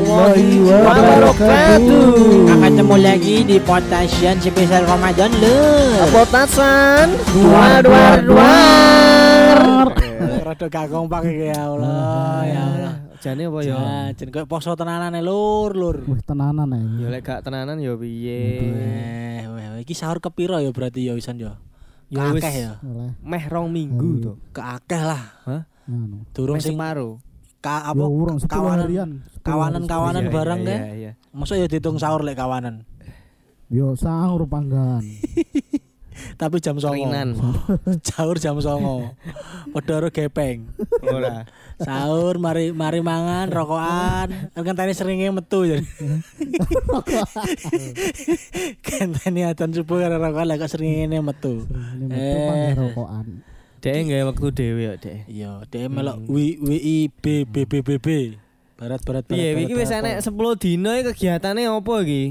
warahmatullahi wabarakatuh. Ketemu lagi di Potassian spesial Ramadan lo. Potasan Duar, duar, duar. Rada gak kompak iki ya Allah, ya Allah. Jane apa ya? Jan koyo poso tenanan lur, lur. Wih tenanan Ya ya. lek gak tenanan ya piye? Eh, weh, weh, iki sahur kepiro ya berarti ya wisan ya. Ya wis Kakeh ya. Oleh meh rong minggu to. Keakeh lah. anu. Durung sing separo. Ka Ya apa 10 kawanan- harian. 10 kawanan-kawanan Iya, bareng iya, kan. Iya, iya. Masa ya ditung sahur lek kawanan. Yo sahur panggan. Tapi jam 09.00. Ringan. Sahur jam 09.00. Padha karo gepeng. Ora. Sahur mari mari mangan rokokan. Kan tadi seringnya metu jadi. kan tadi atan subuh karo rokokan kok seringnya metu. Ini metu Eh. rokokan. Dek nggawe wektu dhewe ya, Dek. Iya, dia melok W W I B B B B B. Barat barat barat. Piye barat, iki wis barat. enek 10 dino iki kegiatane apa iki?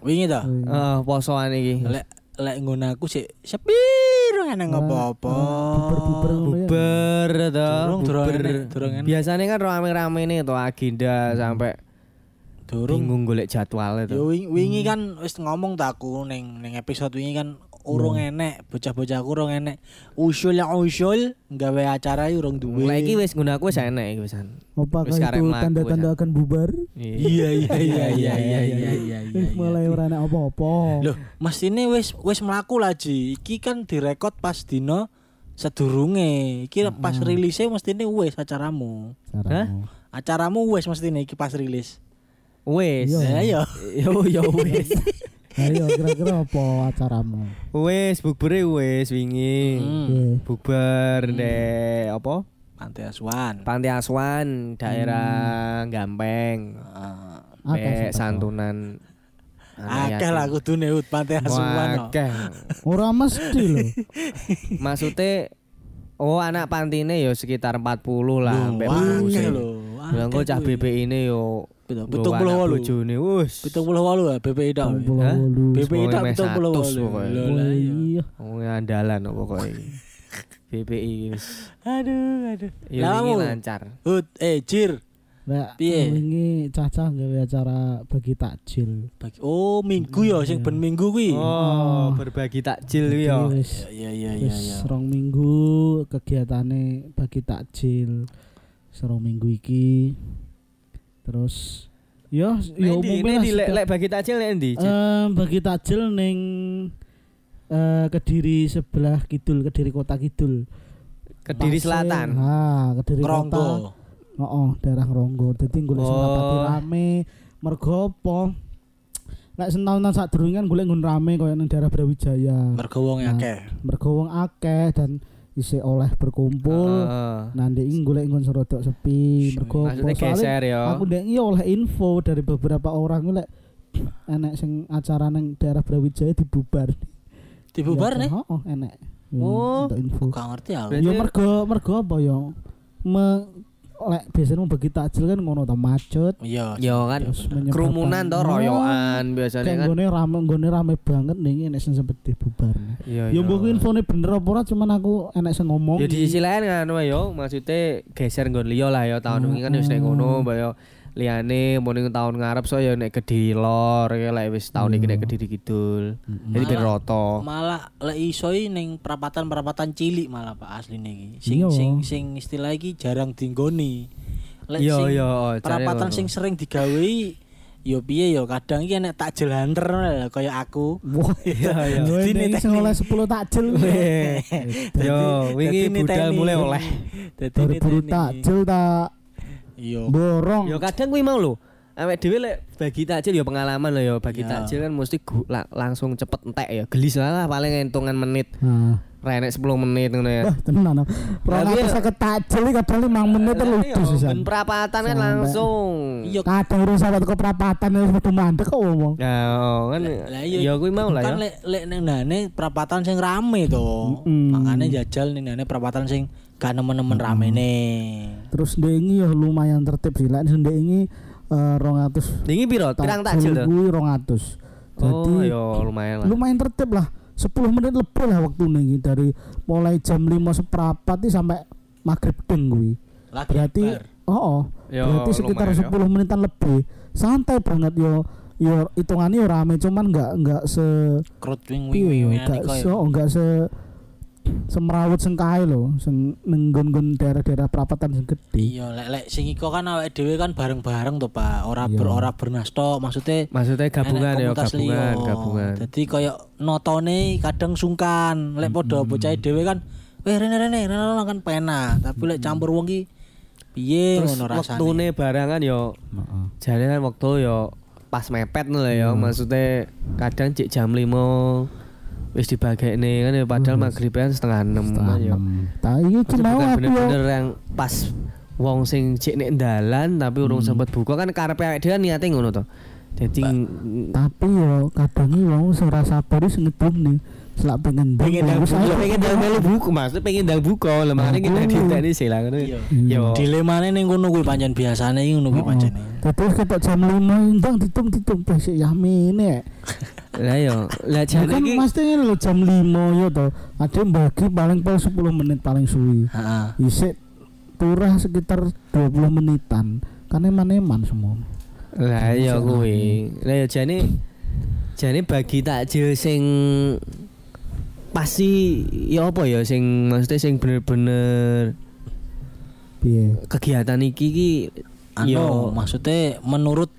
Wingi to. Heeh, posoan iki. Lek lek ngono aku sik sepiro enek apa-apa. Buber-buber ngono ya. Buber to. Durung durung durung. Biasanya kan rame-rame nih tuh agenda sampai Durung bingung golek jadwal itu. Yo wingi, wingi kan wis ngomong tak aku ning ning episode wingi kan urung enek, bocah-bocah aku urung enek. Usul ya usul gawe acara urung duwe. Mulai iki wis nggunaku wis enek iki wisan. Apakah Wis itu tanda-tanda akan bubar? Iya iya iya iya iya iya iya iya. Mulai ora enak apa-apa. Loh, mestine wis wis mlaku lah Ji. Iki kan direkod pas dino sedurunge. Iki pas rilisnya mestine wis acaramu. Caramu. Acaramu wis mestine iki pas rilis. Wis. Iya. Ya ya. Yo yo wis. Ayo kira-kira apa acaramu? Wis bubure wis wingi. Hmm. Bubar deh apa? Pantai Asuhan. Panti Asuhan daerah Gampeng. Ah, Akeh sih, santunan Akeh lah yatim. kudune Ut, Pantai Asuhan. Akeh. Ora mesti lho. Maksudnya Oh anak pantine yo sekitar 40 lah sampai akeh 40 lho. Bilang kok cah BPI ini yo Nggawa betul puluh walu. bojone wis. Pitung puluh walu ya BPI dak. BPI dak pitung puluh walu. pokoknya. Lho, Oh iya. iya. Oh andalan pokoke. BPI wis. Aduh, aduh. Kamu? lancar. Hut, eh Jir. Piye? wingi cacah gawe acara bagi takjil. Bagi- Oh, minggu ya sing ben minggu kuwi. Oh, berbagi takjil kuwi wis Iya iya iya wis iya. rong minggu kegiatane bagi takjil. Serong minggu iki. Terus yo yo umumnya endi lek lek bagi takjil endi? Cik? Eh, bagi takjil ning eh Kediri sebelah kidul, Kediri kota kidul. Kediri Pasir, Selatan. Ah, Kediri kota. Ronggo. Oh, daerah Ronggo. Dadi golek sing Oh. rapati rame. Mergo apa? Lek sentahunan sadurunge kan golek nggon rame kaya ning daerah Brawijaya. Mergo wong Nah. akeh. Mergo wong akeh dan isih oleh berkumpul. Nah, ndek iki golek nggon serodok sepi. Mergo Soalnya geser yo. Aku ndek oleh info dari beberapa orang lek enek sing acara ning daerah Brawijaya dibubar. Dibubar nih. Oh, enek. Oh. Untuk info. Gak ngerti aku. Berarti- Ya mergo mergo apa ya? Me lek biasanya mau bagi takjil kan ngono ta macet. Iya. Yo kan kerumunan to Oh. royokan biasanya kan. nggone rame nggone rame banget nih enek sing sempet dibubar. Iya Ya mbok infone bener apa ora cuman aku enek sing ngomong. Ya di sisi lain kan yo maksudnya geser nggon liya lah yo tahun wingi kan wis nek ngono mbak yo liyane mau ning tahun ngarep so yo nek Kediri lor ya lek wis tahun iki nek Kediri kidul. Jadi ben Malah- roto. Malah lek iso i ning perapatan-perapatan cilik malah Pak asline iki. Sing Iya. sing sing istilah iki jarang dinggoni. Lek Iya sing iya perapatan sing sering digawe yo piye yo kadang iki enek takjil hunter lah, kaya aku. Wah, Iya ini sing niteni. oleh 10 takjil. Yo wingi budal mulai oleh. Dadi niteni. takjil tak Iya. borong. Yo kadang kuwi mau lho. Awake dhewe lek bagi takjil yo pengalaman lho yo bagi Ya. takjil kan mesti gu- la- langsung cepet entek ya. Gelis lah paling entungan menit. Nah, Renek 10 menit ngono ya. wah tenan. Rong atus sakit takjil iki kadang 5 menit Lah, lucu iya, sih. Ben perapatan kan langsung. Iya. Kadang urus sampe teko perapatan wis metu mandek kok ngomong. Ya oh, kan Lah iya. ya kuwi mau lah ya. Kan lek lek ning ndane perapatan sing rame to. Makane jajal ning ndane perapatan sing gak nemen-nemen ramene. Terus ndek ini ya lumayan tertib sih. Lek ndek ini eh, 200 Dingi piro? Pirang takjil to? kuwi 200. Oh, Jadi ya lumayan lah. lumayan tertib lah. 10 menit lebih lah waktu nih dari mulai jam 5 seperempat nih sampai maghrib deng kuwi. Lagi Berarti bar. Oh, oh. Ya, berarti sekitar lumayan, 10 menitan lebih. Santai banget yo. Yo hitungannya yo rame cuman nggak nggak se Krut wing wing piye wing yo, wing nggak Niko se ya. oh, nggak se semrawut sing kae lho, sing nenggon-nggon daerah-daerah perapatan sing gede. Iya, lek lek sing iko kan awake dhewe kan bareng-bareng to, Pak. Ora Iya. ber ora bernas tok, maksudnya Maksudnya gabungan ya, gabungan, liya. gabungan. Jadi koyo notone kadang sungkan. Lek padha bocah dhewe kan weh rene rene rene kan pena, tapi lek campur wong ki piye ngono rasane. waktune barangan yo Heeh. jane kan waktu yo pas mepet lho ya, maksudnya kadang cek jam 5 wis dibagekne kan ya padahal setengah 6 kan yo. Nah, iki ki mau aku yo. bener-bener yang pas wong sing cek nek dalan tapi urung sempet buka kan karepe awake dhewe niate ngono to. Dadi Tapi yo kadang iki wong sing ora sabar sing ngedum nih. Selak pengen pengen ndang Wis buka, pengen ndang melu buku maksudnya pengen ndang buka, lemare kita Aku. diteni sila ngono. Iya. Yo. Dilemane ning kono kuwi pancen biasane ngono kuwi Heeh. pancen. Terus ketok jam 5 ndang ditum ditum pesik yamine. Lah yo, lah jane kan iki mesti ngene lho jam 5 yo to. Ada yang bagi paling paling 10 menit paling suwi. Heeh. Isik turah sekitar 20 menitan. Kan eman-eman semua. Lah iya kuwi. Lah ya jane jane bagi takjil sing pasti ya apa ya sing maksudnya sing bener-bener Piye? kegiatan iki ki Anu, yo maksudnya menurut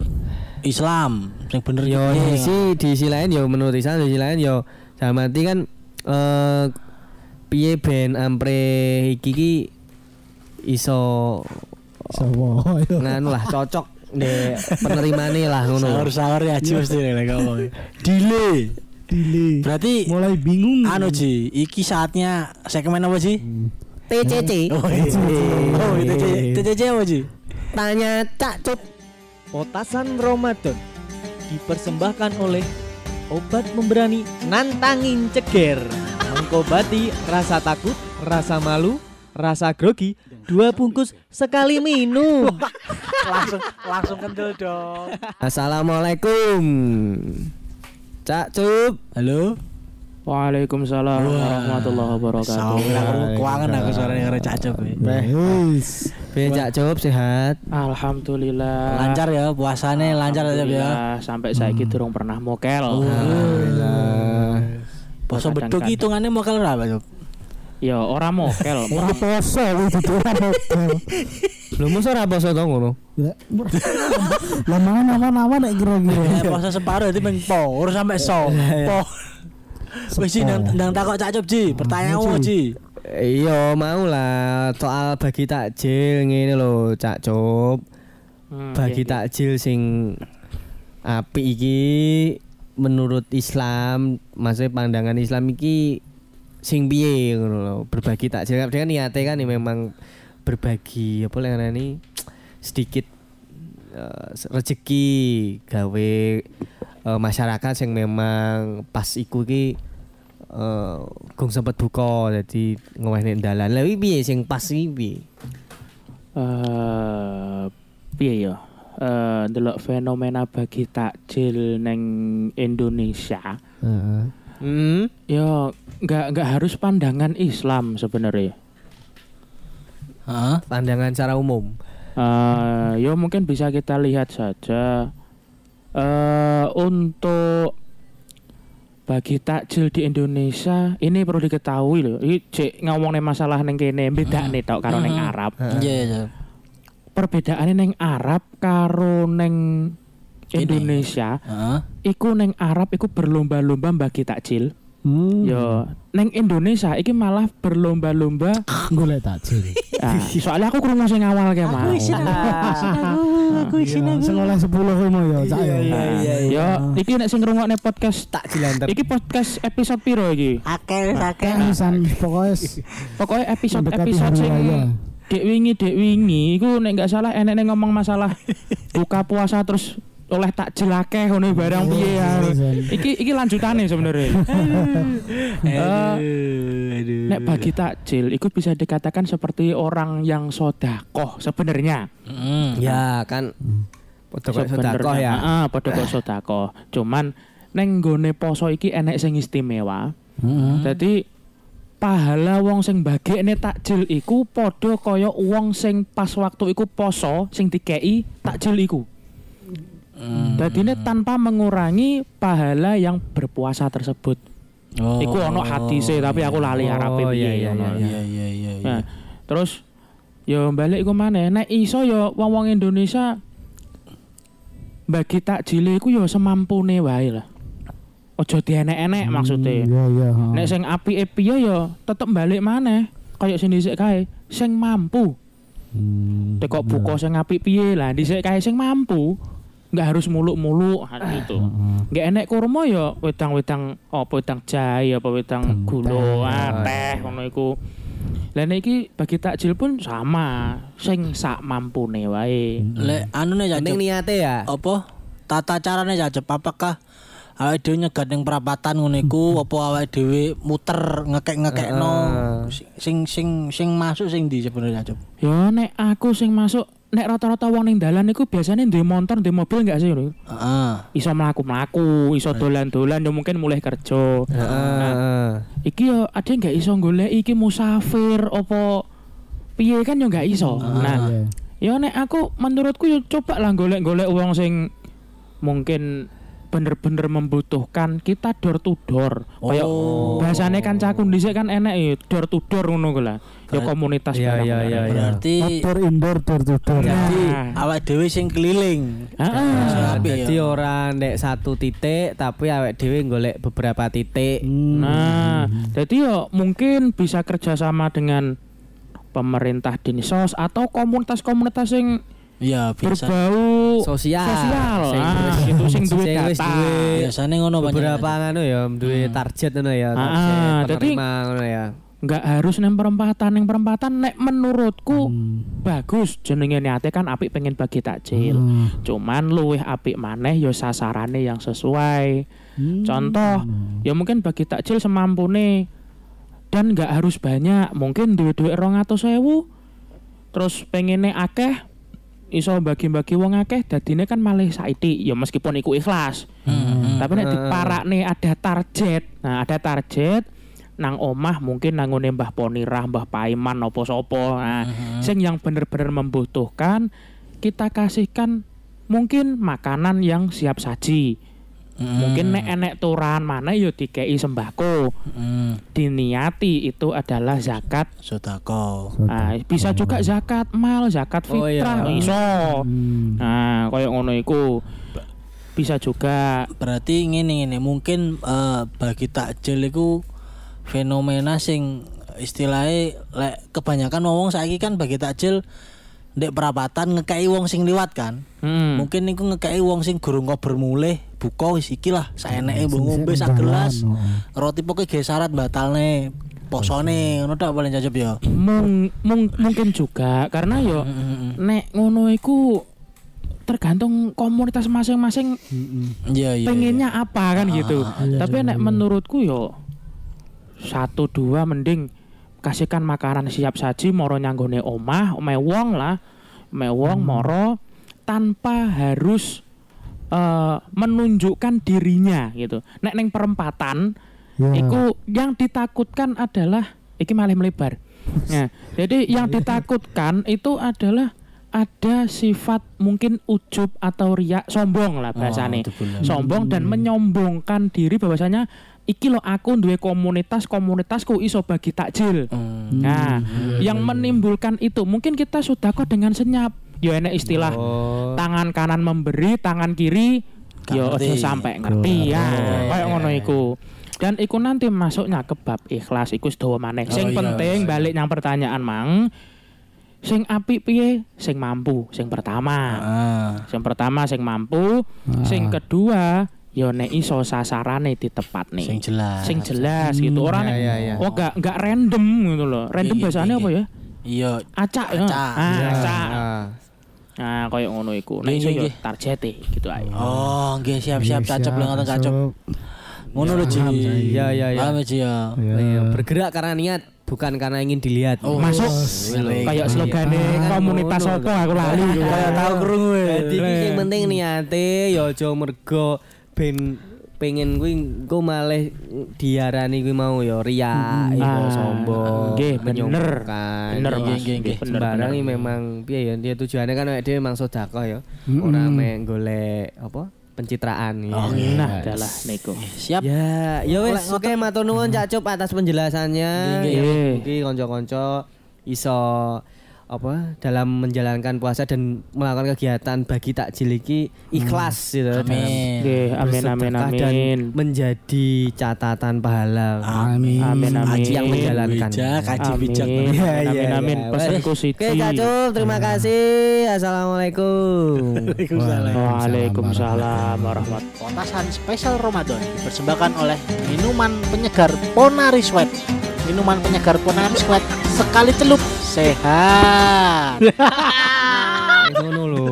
Islam sing bener yo iki. di sisi di sisi lain yo menurut Islam di sisi lain yo dalam arti kan eh piye ben ampre iki ki iso Sopo nganu lah cocok de penerimane lah ngono. Sahur-sahur ya Ji mesti lek ngomong. Delay. Dile. Berarti Mulai bingung. anu Ji, iki saatnya segmen apa Ji? TCC. Oh, iya. Oh, TCC TCC apa Ji? Tanya Cak Cup. Potasan Ramadan dipersembahkan oleh obat memberani nantangin ceger mengobati rasa takut, rasa malu, rasa grogi dua bungkus sekali minum langsung langsung kendel dong. Assalamualaikum. Cak Cup. Halo. Waalaikumsalam warahmatullahi wabarakatuh. Sama aku keuangan aku suaranya karo cacep. Wis. Piye Cak Cup sehat? Alhamdulillah. Lancar ya puasane lancar aja ya. Alhamdulillah, Sampai saiki durung pernah mokel. Alhamdulillah. Poso beduk hitungannya mau kalau berapa Sob? Ya ora mokel. Ora poso dudu ora mokel. Belum masa ora poso to ngono. Ya. Lah mangan awan-awan nek kira-kira. Eh, poso separuh itu meng po, urus sampai so. Po. Wis Ji, ndang ndang takok cacep Ji, pertanyaan apa Ji? Iya mau lah soal bagi takjil ngene lho Cak Cup. Hmm, Bagi iya, iya. takjil sing apik iki menurut Islam, maksudnya pandangan Islam iki sing piye ngono lho. Berbagi takjil kan niate kan ya memang berbagi apa lek ini sedikit eh, rezeki gawe eh, masyarakat sing memang pas iku ki eh gong sempet buka jadi ngewehne dalan. Lah iki piye sing pas iki piye? Eh, piye ya? Eh, ndelok fenomena bagi takjil neng Indonesia. Hmm. Ya nggak nggak harus pandangan Islam sebenarnya. Heeh. Pandangan secara umum. Eh, ya mungkin bisa kita lihat saja eh untuk bagi takjil di Indonesia ini perlu diketahui loh. Ini cek ngomongin masalah neng kene beda nih tau karo neng Arab. Iya iya. Perbedaannya neng Arab karo neng. Indonesia, iku neng Arab iku berlomba-lomba bagi takjil. Hmm. Yo, neng Indonesia iki malah berlomba-lomba. golek takjil. Ah, soalnya aku krungu sing awal kayak mau. Aku Iya, Sing oleh 10 kuwi mau ya, Cak ya. Nah, Yo, iki nek sing ngrungokne podcast Takjil antar. Iki podcast episode piro iki? Akeh akeh. San pokoknya s- Pokoknya episode episode sing dek wingi dek wingi iku nek enggak salah enek nek ngomong masalah buka puasa terus oleh takjil akeh ngono barang piye ya. Iki iki lanjutane sebenarnya. Aduh, aduh. Nek bagi takjil iku bisa dikatakan seperti orang yang sodakoh sebenarnya. Mm. Ya kan. Kok Sebenarnya. sedekah ya. Heeh, padha kok sodakoh. Cuman neng nggone poso iki enek sing istimewa. Heeh. Jadi pahala wong sing bagekne takjil iku padha kaya wong sing pas waktu iku poso sing dikei takjil iku. Hmm. Dadine tanpa mengurangi pahala yang berpuasa tersebut. Oh. Iku ono hadise tapi aku lali Oh, arepe iya, iya, ngono. Iya iya iya iya. Nah, terus ya balik iku maneh nek iso ya wong-wong Indonesia bagi takjil iku ya semampune wae lah. Aja dienek-enek maksudnya. Iya iya. Nek sing apike piye ya tetep balik maneh. Kayak sing dhisik kae, sing mampu. Hmm, Tekok buka sing apik piye lah, dhisik kae sing mampu. Enggak harus muluk-muluk gitu. Heeh. Enggak enek kurma ya wedang-wedang apa wedang jahe apa wedang gula, ah, teh ngono iku. Lah iki bagi takjil pun sama, sing sak mampune wae. Lek anu nih Cacep. niate ya. Apa tata carane Cacep apakah awake dhewe nyegat ning perapatan ngono iku apa awake dhewe muter ngekek-ngekekno sing sing sing masuk sing di sebenarnya Cacep. Ya nek aku sing masuk nek rata-rata wong ning dalan iku biasanya ndek motor, ndek mobil enggak sih lho. Heeh. Iso mlaku-mlaku, iso dolan-dolan ya mungkin mulai kerja. Heeh. Iki yo ada nggak iso golek iki musafir apa piye kan yo nggak iso. Nah, Iya. yo nek aku menurutku yo coba lah golek-golek uang sing mungkin bener-bener membutuhkan kita door to door. Kayak Oh. bahasane kan cakun dhisik kan enek ya door to door ngono ku lah. Yo komunitas iya, iya, barang. iya. Berarti Outdoor indoor door to door. jadi Nah. awake dhewe sing keliling. Heeh. Nah, Apik Jadi ya. orang ndek satu titik tapi awake dhewe golek beberapa titik. Hmm. Nah, jadi yo mungkin bisa kerjasama dengan pemerintah dinsos atau komunitas-komunitas yang Iya, berbau Sosial. sosial ah, gitu sing duwe duwe Biasanya ngono banyak. beberapa ngono ya duwe target ngono ya Ah, target ah, penerima ngono ya. nggak harus neng perempatan neng perempatan nek menurutku Hmm. bagus jenenge niate kan apik pengen bagi takjil Hmm. cuman luwih apik maneh yo sasarane yang sesuai Hmm. contoh ya mungkin bagi takjil semampune dan nggak harus banyak mungkin duit-duit rong atau sewu terus pengennya akeh iso bagi-bagi wong akeh dadine kan malah saiti ya meskipun iku ikhlas Hmm. tapi nek diparakne ada target nah ada target nang omah mungkin nangone Mbah Ponirah, Mbah Paiman opo sopo. Nah, sing yang bener-bener membutuhkan kita kasihkan mungkin makanan yang siap saji. Mungkin nek enek turan mana yo dikei sembako. Hmm. Diniati itu adalah zakat. Sodako. Nah, bisa juga zakat mal, zakat Oh, iya. fitrah, iso. Hmm. Nah, koyo ngono iku. Bisa juga Berarti ngene ngene mungkin eh, bagi takjil iku fenomena sing istilahnya lek kebanyakan wong saiki kan bagi takjil ndek perapatan ngekei wong sing liwat kan. hmm, Mungkin niku ngekei wong sing gurung kok bermulih buka wis iki lah saeneke mbok ngombe sak gelas. dalan, Roti pokoke ge syarat batalne posone ngono tak paling cocok ya. mung, mung- mungkin juga karena yo nek ngono iku tergantung komunitas masing-masing Iya iya. pengennya apa kan gitu. Tapi nek menurutku yo satu dua mending kasihkan makanan siap saji moro nyanggone omah, omahe wong lah, omahe wong moro tanpa harus eh, menunjukkan dirinya gitu. Nek neng perempatan Ya. Iku yang ditakutkan adalah iki malah melebar. Nah, jadi yang ditakutkan itu adalah ada sifat mungkin ujub atau riak sombong lah bahasane. itu bener. sombong dan menyombongkan diri bahwasanya iki lo aku duwe komunitas komunitasku iso bagi takjil. Hmm. Nah, yang menimbulkan itu mungkin kita sudah kok dengan senyap. Ya enek istilah Oh. tangan kanan memberi, tangan kiri yo ojo sampai ngerti ya. Oh, Kayak iya, ngono iya. iku. Dan iku nanti masuknya ke bab ikhlas iku sedawa maneh. Oh, Sing iya, penting iya. balik yang pertanyaan mang sing apik piye? Sing mampu, sing pertama. Ah. Sing pertama sing mampu, sing kedua yo nek iso sasarane ditepatne. Sing jelas. Sing jelas gitu. Ora iya, nek iya, iya. oh gak gak random gitu loh. Random Iya, bahasane iya, apa ya? Iya. Acak ya. Acak. Ah, Ya, acak. ah. Nah, koyo ngono iku. Nggih, iso yo targete gitu ae. Oh, nggih siap-siap Iya, cacep lah ngoten cacep. Ngono lho Ji. Iya, iya, iya. Paham ya, Ji ya. Ya. Iya, bergerak karena niat bukan karena ingin dilihat. Oh, Masuk Wih, kayak Iya. slogane Ah, komunitas apa aku lali. Kayak tahu krungu ya. Jadi sing penting niate ya aja mergo ben pengen kuwi engko malah diarani kuwi mau ya ria, iku Ah, sombong, nggih, bener. Bener, Mas. nggih, nggih. Sembarang iki memang piye ya dia tujuannya kan dhewe memang sedekah ya. Mm-mm. Ora mek golek apa? pencitraan ya. Oh, Nah, adalah Neko. Siap. Ya, ya wis oke matur nuwun Cak Cup atas penjelasannya. Nggih, Ya nggih. mugi kanca-kanca iso apa dalam menjalankan puasa dan melakukan kegiatan bagi takjil iki ikhlas gitu dalam Amin. Nggih, amin amin bersedekah dan amin. menjadi catatan pahala. Amin. Amin amin. Haji yang menjalankan. Bijak, haji bijak. Amin. Iya, Amin iya, amin. iya. Pesanku Oke Siti. Cak Cup, terima kasih. Assalamualaikum. Waalaikumsalam warahmatullahi Potasan spesial Ramadan dipersembahkan oleh minuman penyegar Ponari Sweat. Minuman penyegar Ponari Sweat sekali celup sehat. Ngono lho.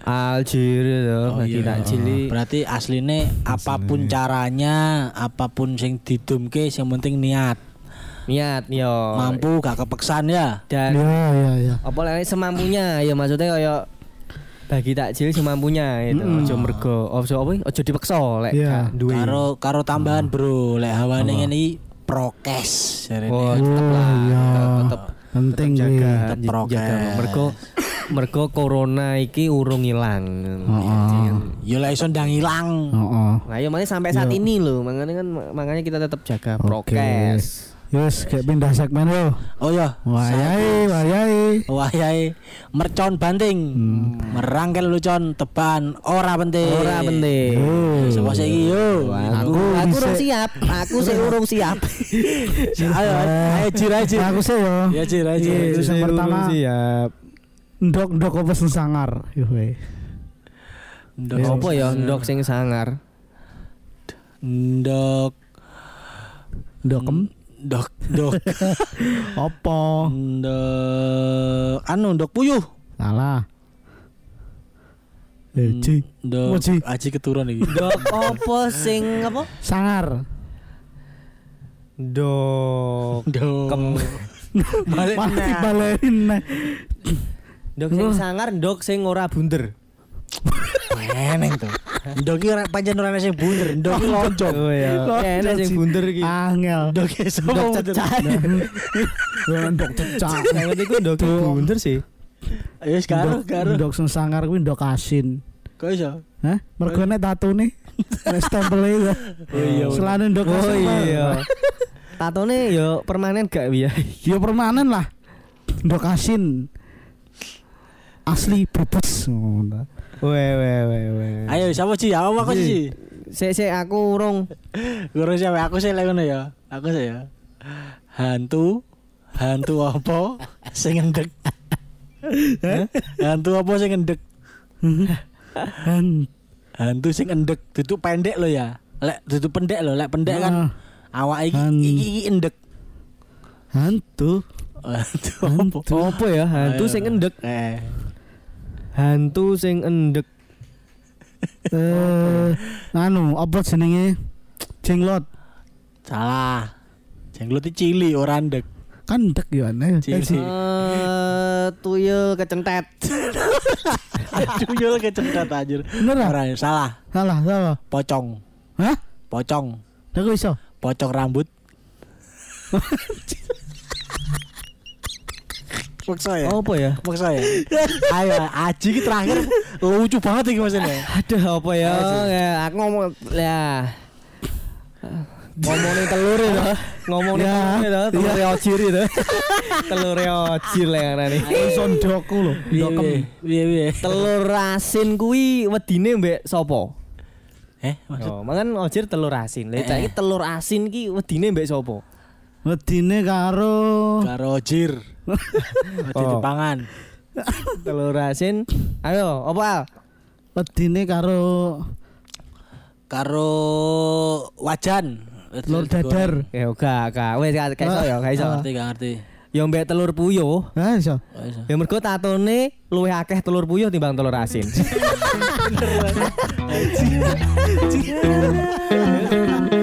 Aljir itu bagi takjil iki. Berarti aslinya apa pun caranya, apa pun sing didumke yang penting niat. niat yo. Mampu gak kepeksan ya. Dan Ya ya ya. apa lagi semampunya ya maksudnya kayak bagi takjil semampunya itu Mm-mm. ojo mergo ojo apa ojo dipaksa lek Iya. gak duwe Karo karo tambahan bro, lek hawane ngene iki prokes jarene. oh, Oh, tetep lah iya. tetep Penting jaga Tetep prokes. jaga mergo mergo corona iki urung ilang Heeh. Ya lek iso ndang ilang. Heeh. nah ya makanya sampai saat Iya. ini loh makanya kan makanya kita tetap jaga Oke. prokes Yus, kayak pindah segmen yo. Oh ya. Wayai, wayai. Wahai mercon banting. Merangkel lucon teban ora penting. ora penting Yo. Sapa sih iki yo? aku Aku aku urung siap aku sih urung siap Ayo ayo jir ayo jir. Aku sih yo. Ya jir ayo jir. Iya. Yang pertama, siap Ndok ndok apa sing sangar? Yo we. Ndok apa ya ndok sing sangar Ndok Ndokem ndok ndok apa? ndok anu ndok puyuh. Salah. Eh, Ci. Ndok Apa, Ci? aji keturun iki. ndok apa sing apa Sangar. Ndok. kem Balik Mati balerin ndok sing sangar ndok sing ora bunder Eneng tuh. Ndok iki ora pancen ora ana sing bunder, ndok iki lonjong. oh ya enak sing bunder iki Angel. Ndok iki sapa ndok bunder? cecak Ya, Ndok cecak. yang penting ku ndok bunder sih Wis karo Ndok- karo. Ndok sing sangar kuwi ndok asin. Kok iso? Hah? Mergo nek tatune nek stempel ya. Oh iya. Selain ndok oh asin. Pak. iya tatone yo permanen gak ya Ya permanen lah. Ndok asin. Asli bebas ngono. Weh weh weh weh Ayo siapa sih? Apa aku sih? sik sik aku urung Guru siapa? Aku sih lek ngono ya. Aku sih ya. Hantu hantu apa sing ngendek? Hantu apa sing ngendek? Han Hantu sing duduk pendek lo ya. Lek duduk pendek lo, lek pendek kan awak iki iki, iki endek. hantu. Hantu apa? apa ya hantu sing endek Eh, hantu sing endek Eh, anu apa jenenge? Jenglot. salah. Jenglot iki cili ora ndek. Kan ndek ya aneh. Cili. Eh, si- Eh, tuyul kecentet Tuyul kecekat anjir. Bener ah? Salah. Salah, salah. Pocong. Hah? Pocong. Kok iso? Pocong rambut. Maksa ya? apa ya Maksa ya? Ayo, Aji ki terakhir lucu banget iki maksudnya. Aduh apa ya? ya aku ngomong ya. Ngomongin telur itu, ngomongin Ya, telur itu, telur ojir itu. telur ojir lah yang ini. Iso ndokku lho. Ndokem. Piye piye? Telur asin kuwi wedine mbek sapa? Eh, maksud Oh, mangan ojir telur asin. Lah Eh. telur asin ki wedine mbek sapa? Wedine karo karo jir. Ojir Oh. dipangan. telur asin. Ayo, apa? Al? wedine karo Karo wajan. telur dadar. Ya gak, gak. Wes gak iso ya, gak iso. Ngerti, gak ngerti. Ya mbek telur puyuh. Ha iso. Ya mergo tatone luwih akeh telur puyuh timbang telur asin.